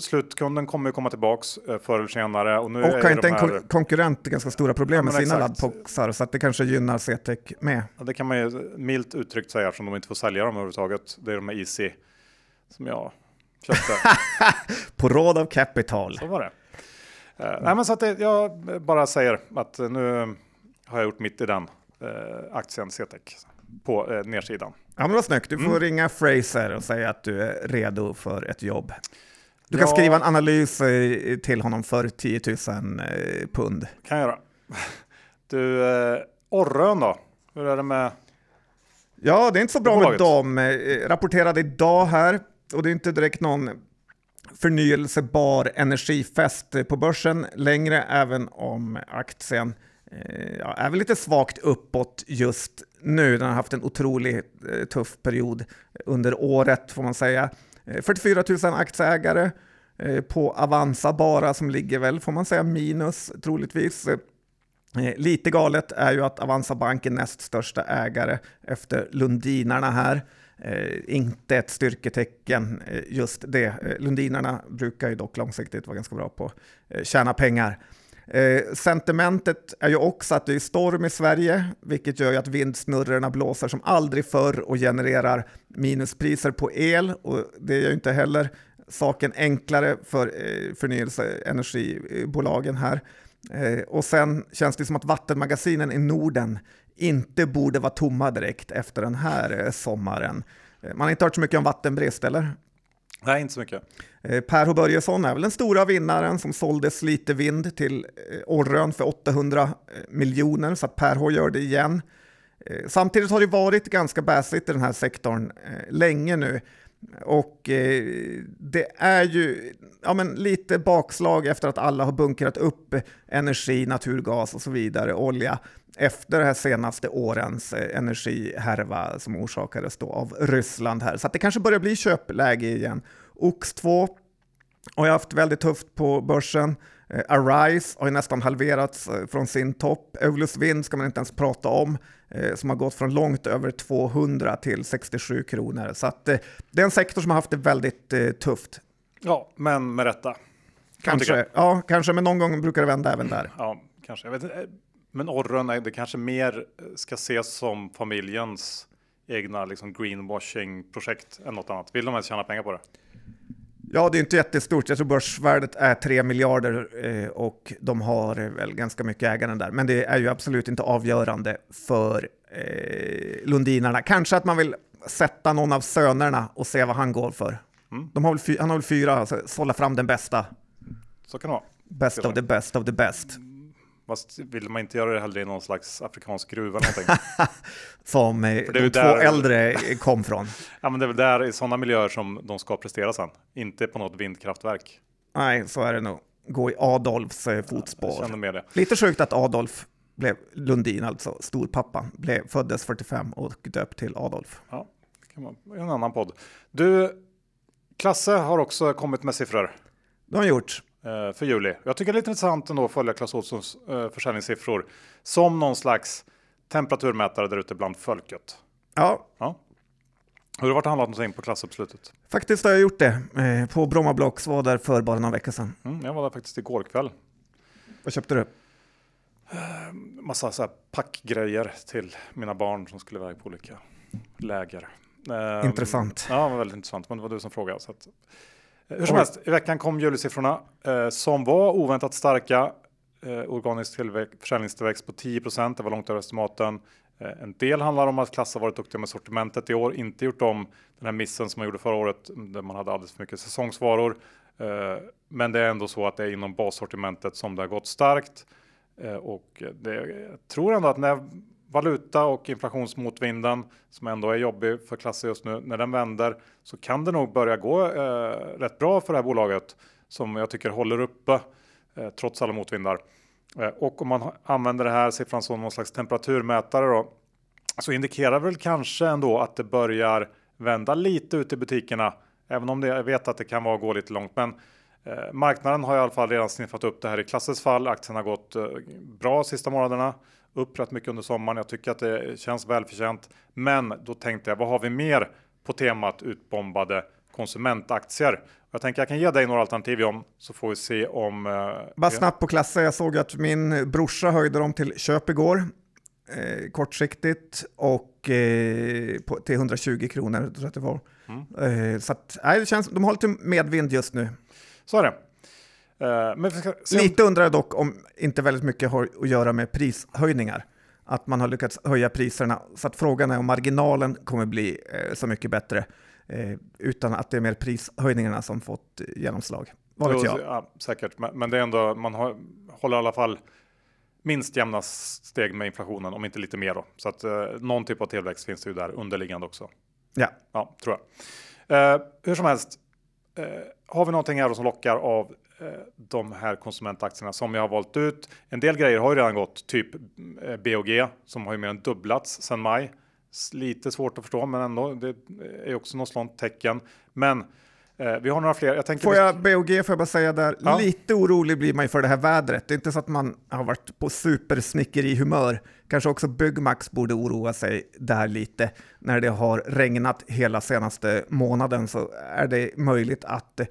slutkunden kommer ju komma tillbaks eh, förr eller senare. Och, nu och har inte en här... konkurrent ganska stora problem ja, med sina laddboxar så att det kanske gynnar CTEC med. Ja, det kan man ju milt uttryckt säga eftersom de inte får sälja dem överhuvudtaget. Det är de här Easy som jag köpte. På råd av Capital. Så var det. Uh, nej, men så att det, jag bara säger att nu har jag gjort mitt i den uh, aktien CTEC på uh, nedsidan. Ja, men vad snyggt. Du får mm. ringa Fraser och säga att du är redo för ett jobb. Du kan ja. skriva en analys eh, till honom för 10 000 eh, pund. Kan jag göra. Du, eh, Orrön då? Hur är det med Ja, det är inte så bra med dem. Eh, Rapporterade idag här och det är inte direkt någon förnyelsebar energifest på börsen längre, även om aktien eh, ja, är väl lite svagt uppåt just nu. Den har haft en otroligt eh, tuff period under året får man säga. Eh, 44 000 aktieägare eh, på Avanza bara som ligger väl, får man säga, minus troligtvis. Eh, Lite galet är ju att Avanza Bank är näst största ägare efter Lundinarna här. Eh, inte ett styrketecken eh, just det. Eh, Lundinarna brukar ju dock långsiktigt vara ganska bra på att eh, tjäna pengar. Eh, sentimentet är ju också att det är storm i Sverige, vilket gör ju att vindsnurrorna blåser som aldrig förr och genererar minuspriser på el. Och det är ju inte heller saken enklare för eh, förnyelseenergibolagen här. Eh, och sen känns det som att vattenmagasinen i Norden inte borde vara tomma direkt efter den här eh, sommaren. Eh, Man har inte hört så mycket om vattenbrist, eller? Nej, inte så mycket. Eh, Per H Börjesson är väl den stora vinnaren som sålde Slite Vind till Orrön för 800 miljoner, så att Per H gör det igen. Samtidigt har det varit ganska baissigt i den här sektorn länge nu. Och eh, det är ju ja, men lite bakslag efter att alla har bunkrat upp energi, naturgas och så vidare, olja, efter de här senaste årens eh, energihärva som orsakades då av Ryssland här. Så att det kanske börjar bli köpläge igen. OX2 har ju haft väldigt tufft på börsen. Eh, Arise har ju nästan halverats eh, från sin topp. Eolus Vind ska man inte ens prata om, eh, som har gått från långt över 200 till 67 kronor. Så att, det är en sektor som har haft det väldigt tufft. Ja, men med rätta. Kanske, ja, kanske, men någon gång brukar det vända även där. Ja, kanske. Jag vet inte. Men Orrön, är- det kanske mer ska ses som familjens egna liksom greenwashing-projekt än något annat. Vill de ens tjäna pengar på det? Ja, det är inte jättestort. Jag tror börsvärdet är 3 miljarder eh, och de har eh, väl ganska mycket ägande där. Men det är ju absolut inte avgörande för eh, Lundinarna. Kanske att man vill sätta någon av sönerna och se vad han går för. De har väl fy, han har väl fyra, alltså, sålla fram den bästa. Så kan det vara. Best of the best of the best. Fast vill man inte göra det heller i någon slags afrikansk gruva? Som eh, är de två där- äldre kom från. ja, men det är väl där i sådana miljöer som de ska prestera sen. Inte på något vindkraftverk. Nej, så är det nog. Gå i Adolfs eh, fotspår. det. Lite sjukt att Adolf blev Lundin, alltså storpappan, blev, föddes 45 och döpt till Adolf. Ja, det kan vara en annan podd. Du, Klasse har också kommit med siffror Det har gjort. Eh, för juli. Jag tycker det är lite intressant ändå att följa Clas Ohlsons eh, försäljningssiffror som någon slags temperaturmätare där ute bland folket. Ja, Ja. Har du varit och handlat någonting på Klasse på slutet? faktiskt har jag gjort det. Eh, på Bromma Blocks var där för bara några veckor sedan. Mm, jag var där faktiskt igår kväll. Vad köpte du? Massa så packgrejer till mina barn som skulle iväg på olika läger. Intressant. Ja, väldigt intressant. Men det var du som frågade. Så att, hur som helst, i veckan kom julisiffrorna eh, som var oväntat starka. Eh, organisk tillväxt, försäljningstillväxt på 10 Det var långt över estimaten. Eh, en del handlar om att Klass har varit duktiga med sortimentet i år, inte gjort om den här missen som man gjorde förra året där man hade alldeles för mycket säsongsvaror. Eh, men det är ändå så att det är inom bassortimentet som det har gått starkt. Eh, Och det, jag tror ändå att när valuta och inflationsmotvinden som ändå är jobbig för klasser just nu, när den vänder så kan det nog börja gå eh, rätt bra för det här bolaget som jag tycker håller uppe eh, trots alla motvindar. Eh, och om man använder det här siffran som någon slags temperaturmätare då, så indikerar väl kanske ändå att det börjar vända lite ut i butikerna. Även om det, jag vet att det kan vara gå lite långt. Men eh, marknaden har i alla fall redan sniffat upp det här i Klasses fall. Aktien har gått eh, bra sista månaderna. Upp rätt mycket under sommaren. Jag tycker att det känns välförtjänt. Men då tänkte jag, vad har vi mer på temat utbombade konsumentaktier? Jag tänker jag kan ge dig några alternativ John, så får vi se om... Eh, Bara snabbt på klasser. Jag såg att min brorsa höjde dem till köp igår. Eh, kortsiktigt och eh, på, till 120 kronor. tror jag att det var. Mm. Eh, så att, nej, det känns, de har lite medvind just nu. Så är det. Eh, men Lite undrar jag dock om inte väldigt mycket har att göra med prishöjningar. Att man har lyckats höja priserna. Så att frågan är om marginalen kommer bli eh, så mycket bättre. Eh, utan att det är mer prishöjningarna som fått genomslag. Vad vet jag? Ja, säkert, men, det är ändå, man har, håller i alla fall minst jämna steg med inflationen, om inte lite mer då. Så att eh, någon typ av tillväxt finns det ju där underliggande också. Ja. Ja, tror jag. Eh, hur som helst, eh, har vi någonting här som lockar av de här konsumentaktierna som jag har valt ut? En del grejer har ju redan gått, typ eh, BOG som har ju mer än dubblats sedan maj. Lite svårt att förstå, men ändå. Det är också något sånt tecken. Men eh, vi har några fler. Jag tänker Får jag BOG får jag bara säga där, Ja. lite orolig blir man ju för det här vädret. Det är inte så att man har varit på supersnickerihumör. Kanske också Byggmax borde oroa sig där lite. När det har regnat hela senaste månaden så är det möjligt att eh,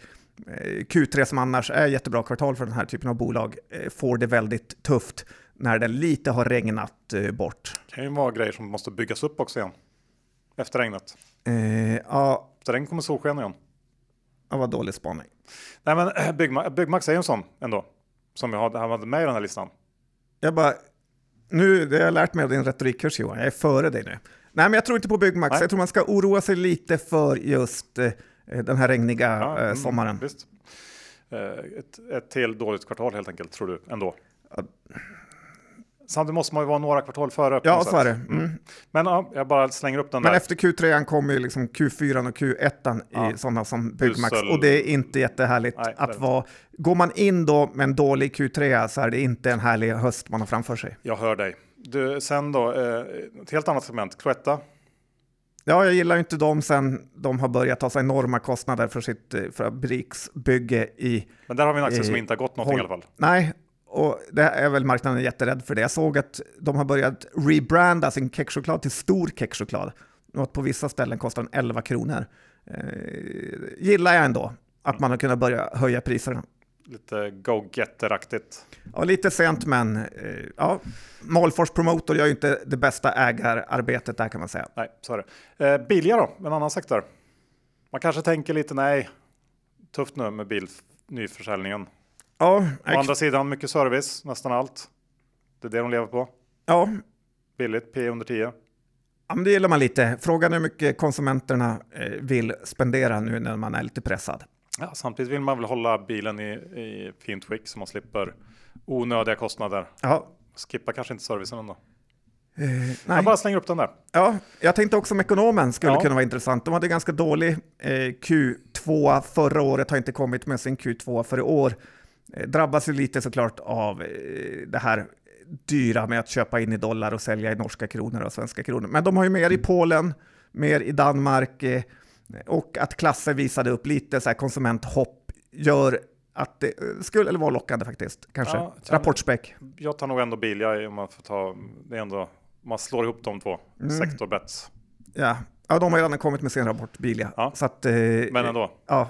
Q3 som annars är jättebra kvartal för den här typen av bolag eh, får det väldigt tufft när det lite har regnat eh, bort. Det kan ju vara grejer som måste byggas upp också igen. Efter regnet. Eh, ja, Efter regn kommer solsken igen. det var dålig spaning. Nej, men eh, Byggma Byggmax är ju en sån ändå. Som jag hade, med i den här listan. Jag bara, nu, det har jag lärt mig av din retorikkurs Johan, jag är före dig nu. Nej, men jag tror inte på Byggmax. Nej. Jag tror man ska oroa sig lite för just eh, den här regniga Ja, eh, mm, sommaren. Visst. Eh, ett, ett till dåligt kvartal helt enkelt, tror du ändå. Ja. Samtidigt måste man ju vara några kvartal före. Ja, så är det. Mm. Men ja, jag bara slänger upp den Men där. efter Q3 kommer ju liksom Q4 och Q1 Ja. i sådana som Byggmax. Usel. Och det är inte jättehärligt Nej, att vara... Går man in då med en dålig Q3 så är det inte en härlig höst man har framför sig. Jag hör dig. Du, sen då, eh, ett helt annat segment. Cloetta. Ja, jag gillar ju inte dem sen de har börjat ta sig enorma kostnader för sitt eh, fabriksbygge i Men där har vi en aktie som inte har gått någonting i alla fall. Nej, och det är väl marknaden jätterädd för det. Jag såg att de har börjat rebranda sin kexchoklad till stor kexchoklad. Att på vissa ställen kostar den 11 kronor. Eh, gillar jag ändå att man har kunnat börja höja priserna. Lite go-getter-aktigt. Ja, lite sent, men eh, ja, Malfors Promotor gör ju inte det bästa ägararbetet där kan man säga. Nej, så är det. Eh, Bilja då, en annan sektor. Man kanske tänker lite nej, tufft nu med bil nyförsäljningen. Ja, Å andra sidan mycket service, nästan allt. Det är det de lever på. ja, Billigt, P under 10. ja, men det gillar man lite. Frågan är hur mycket konsumenterna eh, vill spendera nu när man är lite pressad. Ja, samtidigt vill man väl hålla bilen i, i fint skick så man slipper onödiga kostnader. Ja, Skippa kanske inte servicen ändå. eh, nej. Jag bara slänger upp den där. Ja, jag tänkte också om ekonomen skulle Ja. kunna vara intressant. De hade ganska dålig eh, Q2 förra året, har inte kommit med sin Q2 för i år. Eh, drabbas ju lite såklart av eh, det här dyra med att köpa in i dollar och sälja i norska kronor och svenska kronor. Men de har ju mer i Polen, mer i Danmark eh, och att klasser visade upp lite så här konsumenthopp gör att det eh, skulle vara lockande faktiskt. Kanske. Ja, jag- Rapportspäck. Jag tar nog ändå Bilja om man får ta, det är ändå, man slår ihop de två. Mm. Sektorbets. Ja. ja, de har ju redan kommit med sin rapport, Bilia. Ja. Så att, eh, Men ändå. Ja,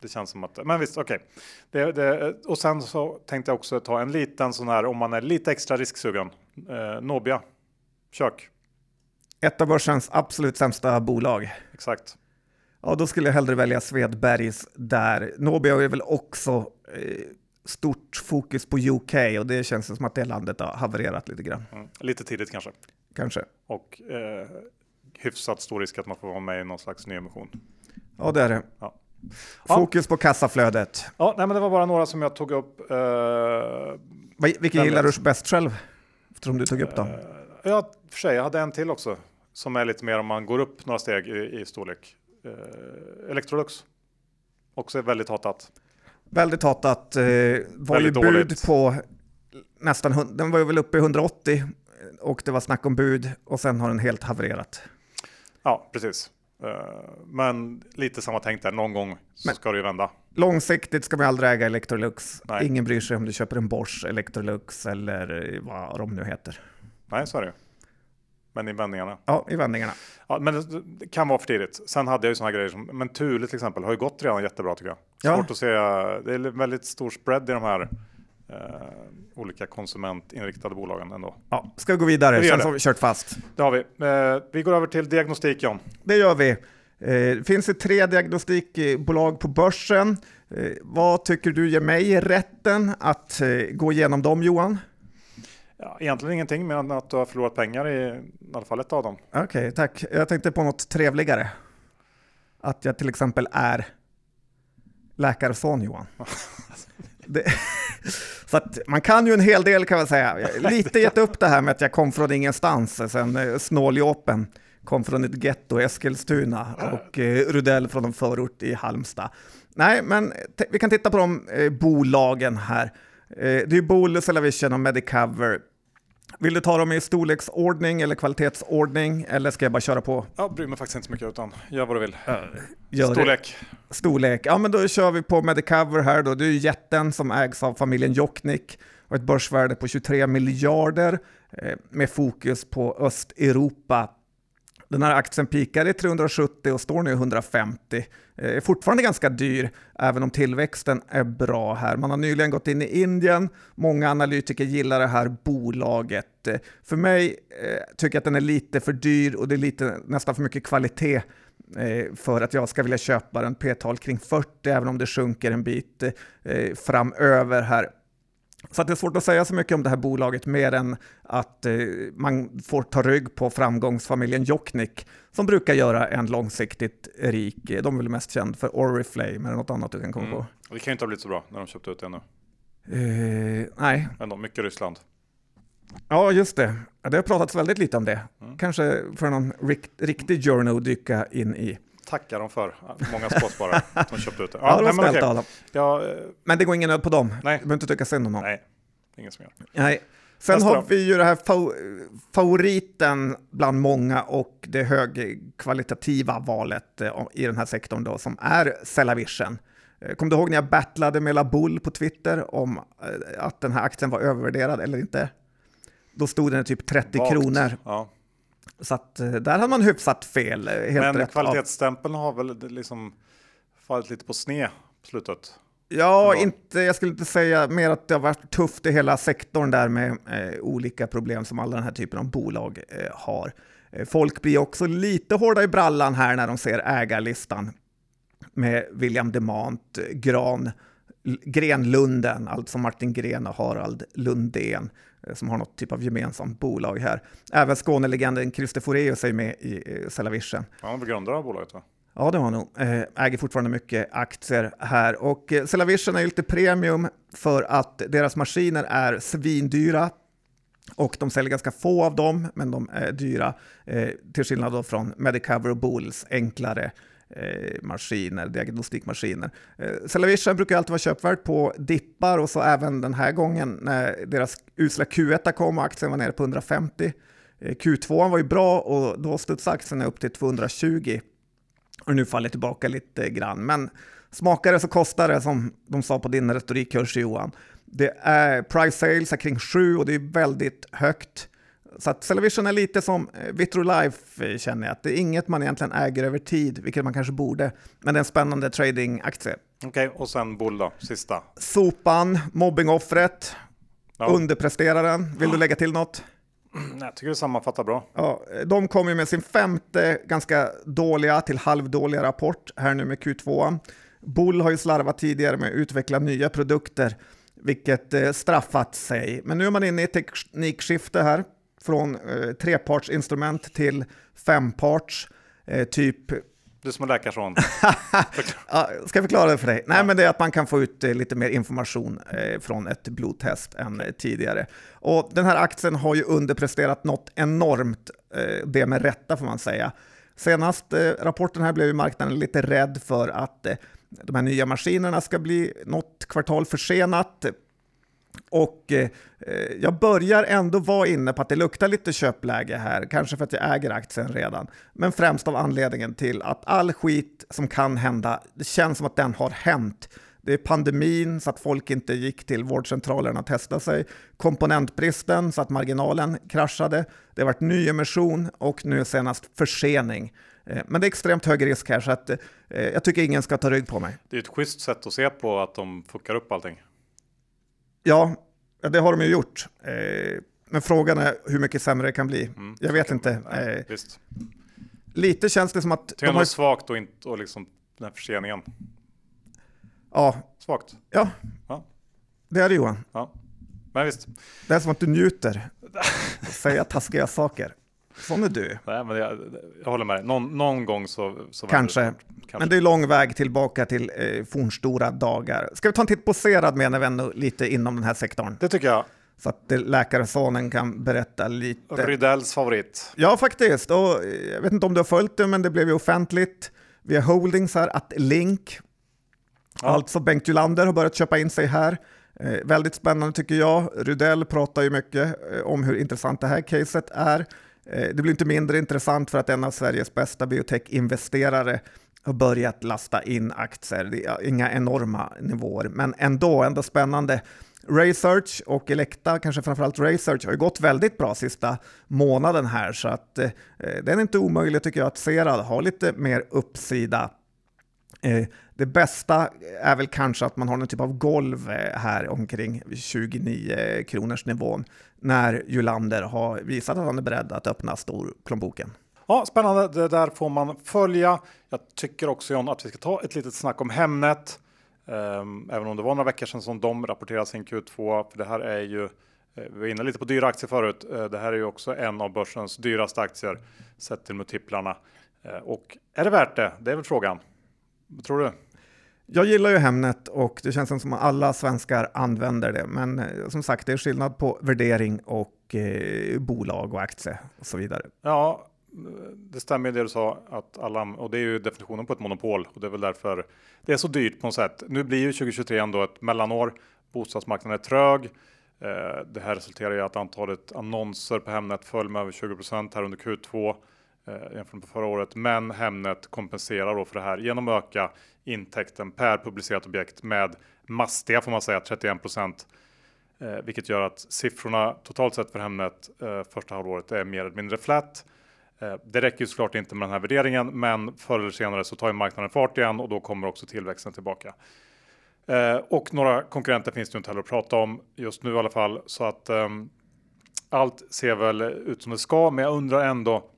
Det känns som att, men visst, okej. Det, det, och sen så tänkte jag också ta en liten sån här, om man är lite extra risksugen. Eh, Nobia, kök, ett av börsens absolut sämsta bolag. exakt. Ja, då skulle jag hellre välja Svedbergs där. Nobia är väl också eh, stort fokus på UK och det känns som att det landet har havererat lite grann. Mm. Lite tidigt kanske. Kanske. Och eh, hyfsat stor risk att man får vara med i någon slags nyemission. Ja, det är det. Ja. Fokus på kassaflödet. Ja, nej, men det var bara några som jag tog upp. Eh, Vilka gillar du bäst själv? Eftersom du tog upp dem. Eh, ja, för sig, jag hade en till också. Som är lite mer om man går upp några steg i, i storlek. Eh, Electrolux. Också väldigt hatat. Väldigt hatat. Eh, var Väldigt ju bud dåligt. på nästan, den var ju väl uppe i 180 och det var snack om bud och sen har den helt havererat. Ja, precis. Eh, men lite samma tänk där. Någon gång så Men- ska det ju vända. Långsiktigt ska man aldrig äga Electrolux. Nej. Ingen bryr sig om du köper en Bosch Electrolux eller eh, vad de nu heter. Nej, så är det ju. Men i vändningarna. Ja, i vändningarna. Ja, men det, det kan vara för tidigt. Sen hade jag ju här grejer som, men Thule till exempel har ju gått redan jättebra tycker jag. Ja. Svårt att se, det är väldigt stor spread i de här eh, olika konsumentinriktade bolagen ändå. Ja, ska vi gå vidare? Vi Sen har vi kört fast. Det har vi. Eh, vi går över till diagnostik John. Det gör vi. Eh, Det finns det tre diagnostikbolag på börsen. Eh, Vad tycker du ger mig rätten att eh, gå igenom dem, Johan? Ja, egentligen ingenting mer än att du har förlorat pengar i, i alla fall ett av dem. Okej, tack. Jag tänkte på något trevligare. Att jag till exempel är läkarson, Johan. Det, Så att man kan ju en hel del kan man säga. Jag lite gett upp det här med att jag kom från ingenstans, sen eh, snåljåpen kom från ett getto i Eskilstuna och eh, Rudell från en förort i Halmstad. Nej, men vi kan titta på de eh, bolagen här. Eh, det är ju Bool, Cellavision och Medicover. Vill du ta dem i storleksordning eller kvalitetsordning eller ska jag bara köra på? Jag bryr mig faktiskt inte så mycket utan gör vad du vill. Gör Storlek. Det. Storlek. Ja, men då kör vi på Medicover här då. Det är ju jätten som ägs av familjen Jocknick och ett börsvärde på 23 miljarder eh, med fokus på Östeuropa. Den här aktien pikade i 370 och står nu i 150. Eh, är fortfarande ganska dyr, även om tillväxten är bra här. Man har nyligen gått in i Indien. Många analytiker gillar det här bolaget. Eh, för mig eh, tycker jag att den är lite för dyr och det är lite, nästan för mycket kvalitet eh, för att jag ska vilja köpa den. P-tal kring 40, även om det sjunker en bit eh, framöver här. Så det är svårt att säga så mycket om det här bolaget mer än att eh, man får ta rygg på framgångsfamiljen Jocknick som brukar göra en långsiktigt rik. De är väl mest känd för Oriflame eller något annat du kan komma mm. på. Det kan ju inte ha blivit så bra när de köpte ut det nu. Eh, nej. Ändå mycket Ryssland. Ja, just det. Det har pratats väldigt lite om det. Mm. Kanske för någon rikt, riktig journal dyka in i tackar de för. Många småsparare de köpte ut det. Ja, ja det var snällt av dem. Ja, men det går ingen nöd på dem. Nej. Du behöver inte tycka synd om dem. Nej, ingen som gör. Nej. Sen Nästa har då. vi ju det här favoriten bland många och det högkvalitativa valet eh, i den här sektorn då som är Cellavision. Eh, Kommer du ihåg när jag battlade med Labull på Twitter om eh, att den här aktien var övervärderad eller inte? Då stod den typ 30 Vagt. kronor. Ja. Så att eh, där har man hyfsat fel. Eh, helt Men kvalitetsstämpeln har väl liksom fallit lite på sned på slutet? Ja, inte, jag skulle inte säga mer att det har varit tufft i hela sektorn där med eh, olika problem som alla den här typen av bolag eh, har. Eh, folk blir också lite hårda i brallan här när de ser ägarlistan med William Demant, Gran, Grenlunden, alltså Martin Gren och Harald Lundén. Eh, som har något typ av gemensamt bolag här. Även Skånelegenden Christer Foreus är med i Cellavision. Han var grundare av bolaget va? Ja, det var nog. Eh, äger fortfarande mycket aktier här. Och eh, Cellavision är ju lite premium för att deras maskiner är svindyra. Och de säljer ganska få av dem, men de är dyra. till skillnad från Medicover och Bulls enklare eh, Eh, maskiner, diagnostikmaskiner. Eh, Cellavision brukar alltid vara köpvärt på dippar och så även den här gången när deras usla Q1 kom och aktien var nere på 150. Eh, Q2 var ju bra och då studsade aktien upp till 220 och nu faller tillbaka lite grann. Men smakar det så kostar det som de sa på din retorikkurs Johan. Det är price sales är kring 7 och det är väldigt högt. Så att Cellavision är lite som eh, Vitrolife eh, känner jag, att det är inget man egentligen äger över tid, vilket man kanske borde. Men det är en spännande tradingaktie. Okej, okay, och sen Bull då, sista? Sopan, mobbingoffret, ja. underpresteraren. Vill du lägga till något? Jag tycker det sammanfattar bra. Ja, de kom ju med sin femte ganska dåliga till halvdåliga rapport här nu med Q2. Bull har ju slarvat tidigare med att utveckla nya produkter, vilket eh, straffat sig. Men nu är man inne i teknikskifte här från eh, trepartsinstrument till femparts, eh, typ du som är läkarson. ja, ska jag förklara det för dig? Nej, ja. men det är att man kan få ut eh, lite mer information eh, från ett blodtest än eh, tidigare. Och den här aktien har ju underpresterat något enormt, det med rätta får man säga. Senast rapporten här blev marknaden lite rädd för att de här nya maskinerna ska bli något kvartal försenat. Och eh, eh, jag börjar ändå vara inne på att det luktar lite köpläge här, kanske för att jag äger aktien redan, men främst av anledningen till att all skit som kan hända, det känns som att den har hänt. Det är pandemin så att folk inte gick till vårdcentralerna och testade sig, komponentbristen så att marginalen kraschade, det har varit nyemission och nu senast försening. Eh, men det är extremt hög risk här så att eh, jag tycker ingen ska ta rygg på mig. Det är ett schysst sätt att se på att de fuckar upp allting. Ja, det har de ju gjort. Eh, men frågan är hur mycket sämre det kan bli. Mm, jag vet inte. Nej, eh, lite känns det som att... Det är de har... svagt och, inte, och liksom den här förseningen. Ja. Svagt. Ja, ja. det är det Johan. Ja. Men visst. Det är som att du njuter säga taskiga saker. Sån är du. Nej, men jag, jag håller med dig. Någon, någon gång så... så Kanske. det, kanske. Men det är lång väg tillbaka till eh, fornstora dagar. Ska vi ta en titt på Serad menar vi ändå lite inom den här sektorn? Det tycker jag. Så att eh, läkarsonen kan berätta lite. Rydells favorit. Ja, faktiskt. Och eh, jag vet inte om du har följt det, men det blev ju offentligt via Holdings här att Link, Ja. alltså Bengt Julander, har börjat köpa in sig här. Eh, väldigt spännande tycker jag. Rydell pratar ju mycket eh, om hur intressant det här caset är. Eh, det blir inte mindre intressant för att en av Sveriges bästa biotech-investerare har börjat lasta in aktier. Det är inga enorma nivåer, men ändå, ändå spännande. Research och Elekta, kanske framförallt Research, har ju gått väldigt bra sista månaden här, så att eh, det är inte omöjligt tycker jag att Serad har lite mer uppsida. Eh, det bästa är väl kanske att man har någon typ av golv eh, här omkring 29 kronors nivån när Julander har visat att han är beredd att öppna storplånboken. Ja, spännande. Det där får man följa. Jag tycker också John att vi ska ta ett litet snack om Hemnet. Ehm, även om det var några veckor sedan som de rapporterade sin Q2. För det här är ju, eh, vi var inne lite på dyra aktier förut. Det här är ju också en av börsens dyraste aktier sett till multiplarna. Och är det värt det? Det är väl frågan. Vad tror du? Jag gillar ju Hemnet och det känns som att alla svenskar använder det. Men eh, som sagt, det är skillnad på värdering och eh, bolag och aktie och så vidare. Ja, det stämmer det du sa att alla och det är ju definitionen på ett monopol och det är väl därför det är så dyrt på något sätt. Nu blir ju 2023 ändå ett mellanår. Bostadsmarknaden är trög. Eh, Det här resulterar i att antalet annonser på Hemnet föll med över 20% här under Q2 eh, jämfört med förra året. Men Hemnet kompenserar då för det här genom att öka intäkten per publicerat objekt med mastiga får man säga 31 Eh, vilket gör att siffrorna totalt sett för Hemnet eh, första halvåret är mer eller mindre flat. Eh, det räcker ju såklart inte med den här värderingen, men förr eller senare så tar ju marknaden fart igen och då kommer också tillväxten tillbaka. Eh, och några konkurrenter finns det ju inte heller att prata om just nu i alla fall, så att ehm, allt ser väl ut som det ska, men jag undrar ändå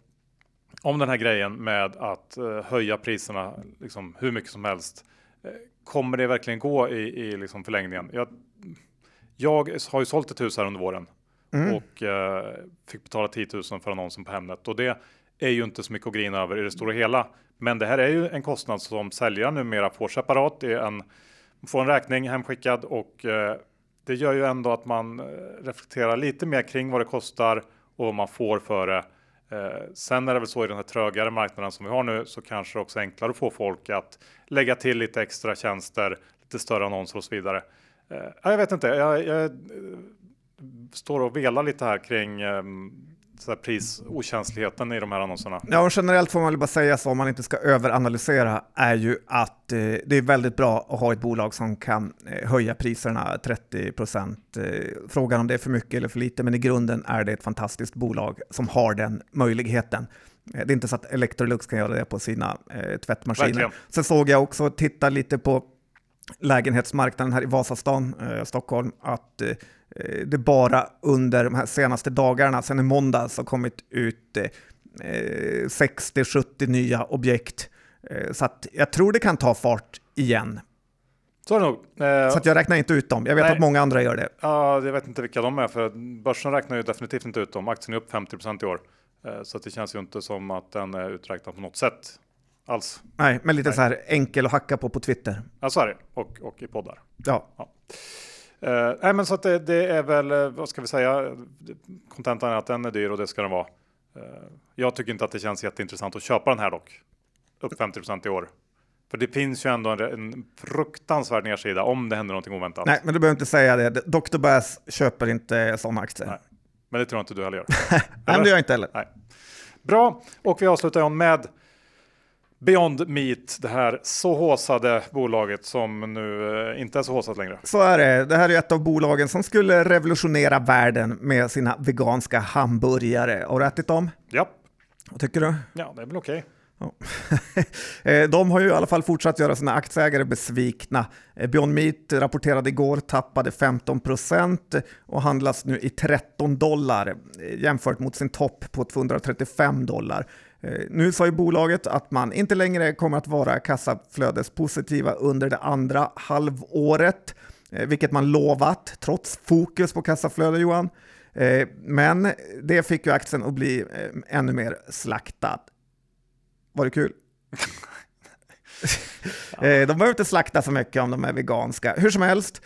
om den här grejen med att eh, höja priserna liksom, hur mycket som helst. Eh, kommer det verkligen gå i, i liksom förlängningen? Jag, jag har ju sålt ett hus här under våren och eh, fick betala 10 000 för annonsen på Hemnet och det är ju inte så mycket att grina över i det stora hela. Men det här är ju en kostnad som säljaren numera får separat. Det är en, man får en räkning hemskickad och eh, det gör ju ändå att man eh, reflekterar lite mer kring vad det kostar och vad man får för det. Eh, sen är det väl så i den här trögare marknaden som vi har nu så kanske det också är enklare att få folk att lägga till lite extra tjänster, lite större annonser och så vidare. Eh, jag vet inte, jag, jag eh, står och velar lite här kring eh, så här prisokänsligheten i de här annonserna. Ja, och generellt får man väl bara säga så om man inte ska överanalysera är ju att eh, det är väldigt bra att ha ett bolag som kan eh, höja priserna 30 procent. Eh, frågan om det är för mycket eller för lite, men i grunden är det ett fantastiskt bolag som har den möjligheten. Eh, Det är inte så att Electrolux kan göra det på sina eh, tvättmaskiner. Verkligen. Sen såg jag också, titta lite på lägenhetsmarknaden här i Vasastan, eh, Stockholm, att eh, det bara under de här senaste dagarna, sen i måndags, har kommit ut eh, 60-70 nya objekt. Eh, så att jag tror det kan ta fart igen. Så är det nog. Eh, Så att jag räknar inte ut dem. Jag vet Nej. att många andra gör det. ja, jag vet inte vilka de är för börsen räknar ju definitivt inte ut dem. Aktien är upp 50% i år. Eh, så det känns ju inte som att den är uträknad på något sätt alls. Nej, men lite så här enkel att hacka på på Twitter. Ja, så är det. Och, och i poddar. Ja, Eh, nej, men så att det, det är väl, eh, vad ska vi säga, kontentan är att den är dyr och det ska den vara. Eh, jag tycker inte att det känns jätteintressant att köpa den här dock. Upp 50% i år. För det finns ju ändå en, en fruktansvärd nedsida om det händer någonting oväntat. nej, men du behöver inte säga det. Dr. Bass köper inte sådana aktier. Nej. Men det tror jag inte du heller gör. Nej, men det gör jag inte heller. Nej. Bra, och vi avslutar med Beyond Meat, det här så håsade bolaget som nu eh, inte är så håsat längre. Så är det. Det här är ett av bolagen som skulle revolutionera världen med sina veganska hamburgare. Har du ätit dem? Ja, Vad tycker du? ja det är väl okej. Ja. Eh, De har ju i alla fall fortsatt göra sina aktieägare besvikna. Eh, Beyond Meat rapporterade igår tappade 15 procent och handlas nu i 13 dollar jämfört mot sin topp på 235 dollar. Eh, Nu sa ju bolaget att man inte längre kommer att vara kassaflödespositiva under det andra halvåret, eh, vilket man lovat trots fokus på kassaflöde Johan. Eh, men det fick ju aktien att bli ännu mer slaktad. Var det kul? de behöver inte slakta så mycket om de är veganska. Hur som helst,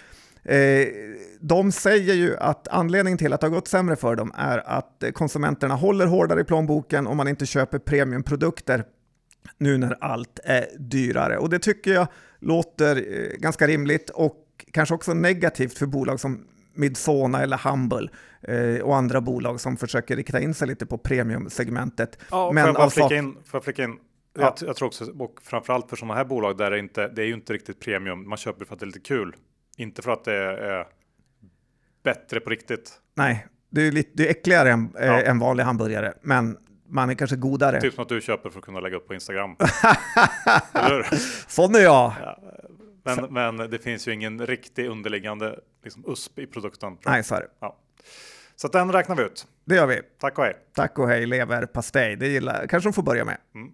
de säger ju att anledningen till att det har gått sämre för dem är att konsumenterna håller hårdare i plånboken om man inte köper premiumprodukter nu när allt är dyrare. Och det tycker jag låter ganska rimligt och kanske också negativt för bolag som Midsona eller Humble eh, och andra bolag som försöker rikta in sig lite på premiumsegmentet. Ja, Men får jag bara flika in? Får jag flika in? Ja. Jag, jag, tror också, och framförallt för sådana här bolag där det inte, det är ju inte riktigt premium. Man köper för att det är lite kul, inte för att det är bättre på riktigt. Nej, det är, lite, det är äckligare än ja. en vanlig hamburgare, men man är kanske godare. Typ som att du köper för att kunna lägga upp på Instagram. Eller Sån är jag. Ja, men, men det finns ju ingen riktig underliggande liksom, USP i produkten. Nej, så är det. Ja. Så den räknar vi ut. Det gör vi. Tack och hej. Tack och hej, leverpastej. Det gillar kanske de får börja med. Mm.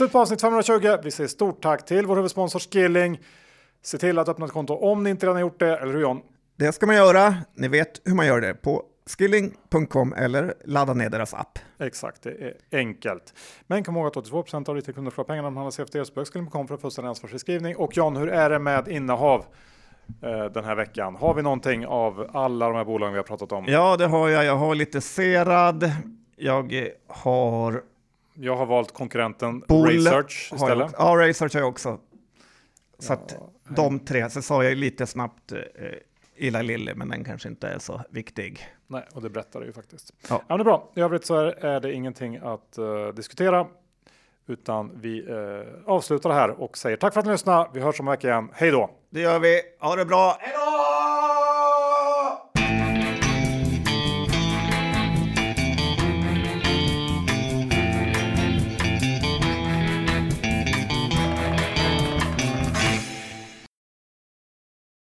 Slut på avsnitt 520. Vi säger stort tack till vår huvudsponsor Skilling. Se till att öppna ett konto om ni inte redan gjort det, eller hur John? Det ska man göra. Ni vet hur man gör det på skilling.com eller ladda ner deras app. Exakt, det är enkelt. Men kom ihåg att 82 av ditt kunder får pengarna om man har CFD så skilling.com för att fullständig ansvarsfriskrivning. Och John, hur är det med innehav? Eh, den här veckan. Har vi någonting av alla de här bolagen vi har pratat om? Ja, det har jag. Jag har lite Serad. Jag har... Jag har valt konkurrenten Bull Research istället. ja, Research har jag också. Så ja, att de tre, så sa jag lite snabbt eh, Illa Lille, men den kanske inte är så viktig. Nej, och det berättar det ju faktiskt. Ja. ja men det är bra. I övrigt så är, är det ingenting att uh, diskutera, utan vi uh, avslutar här och säger tack för att ni lyssnade. Vi hörs om en vecka igen. Hej då! Det gör vi. Ha det bra. Hej då!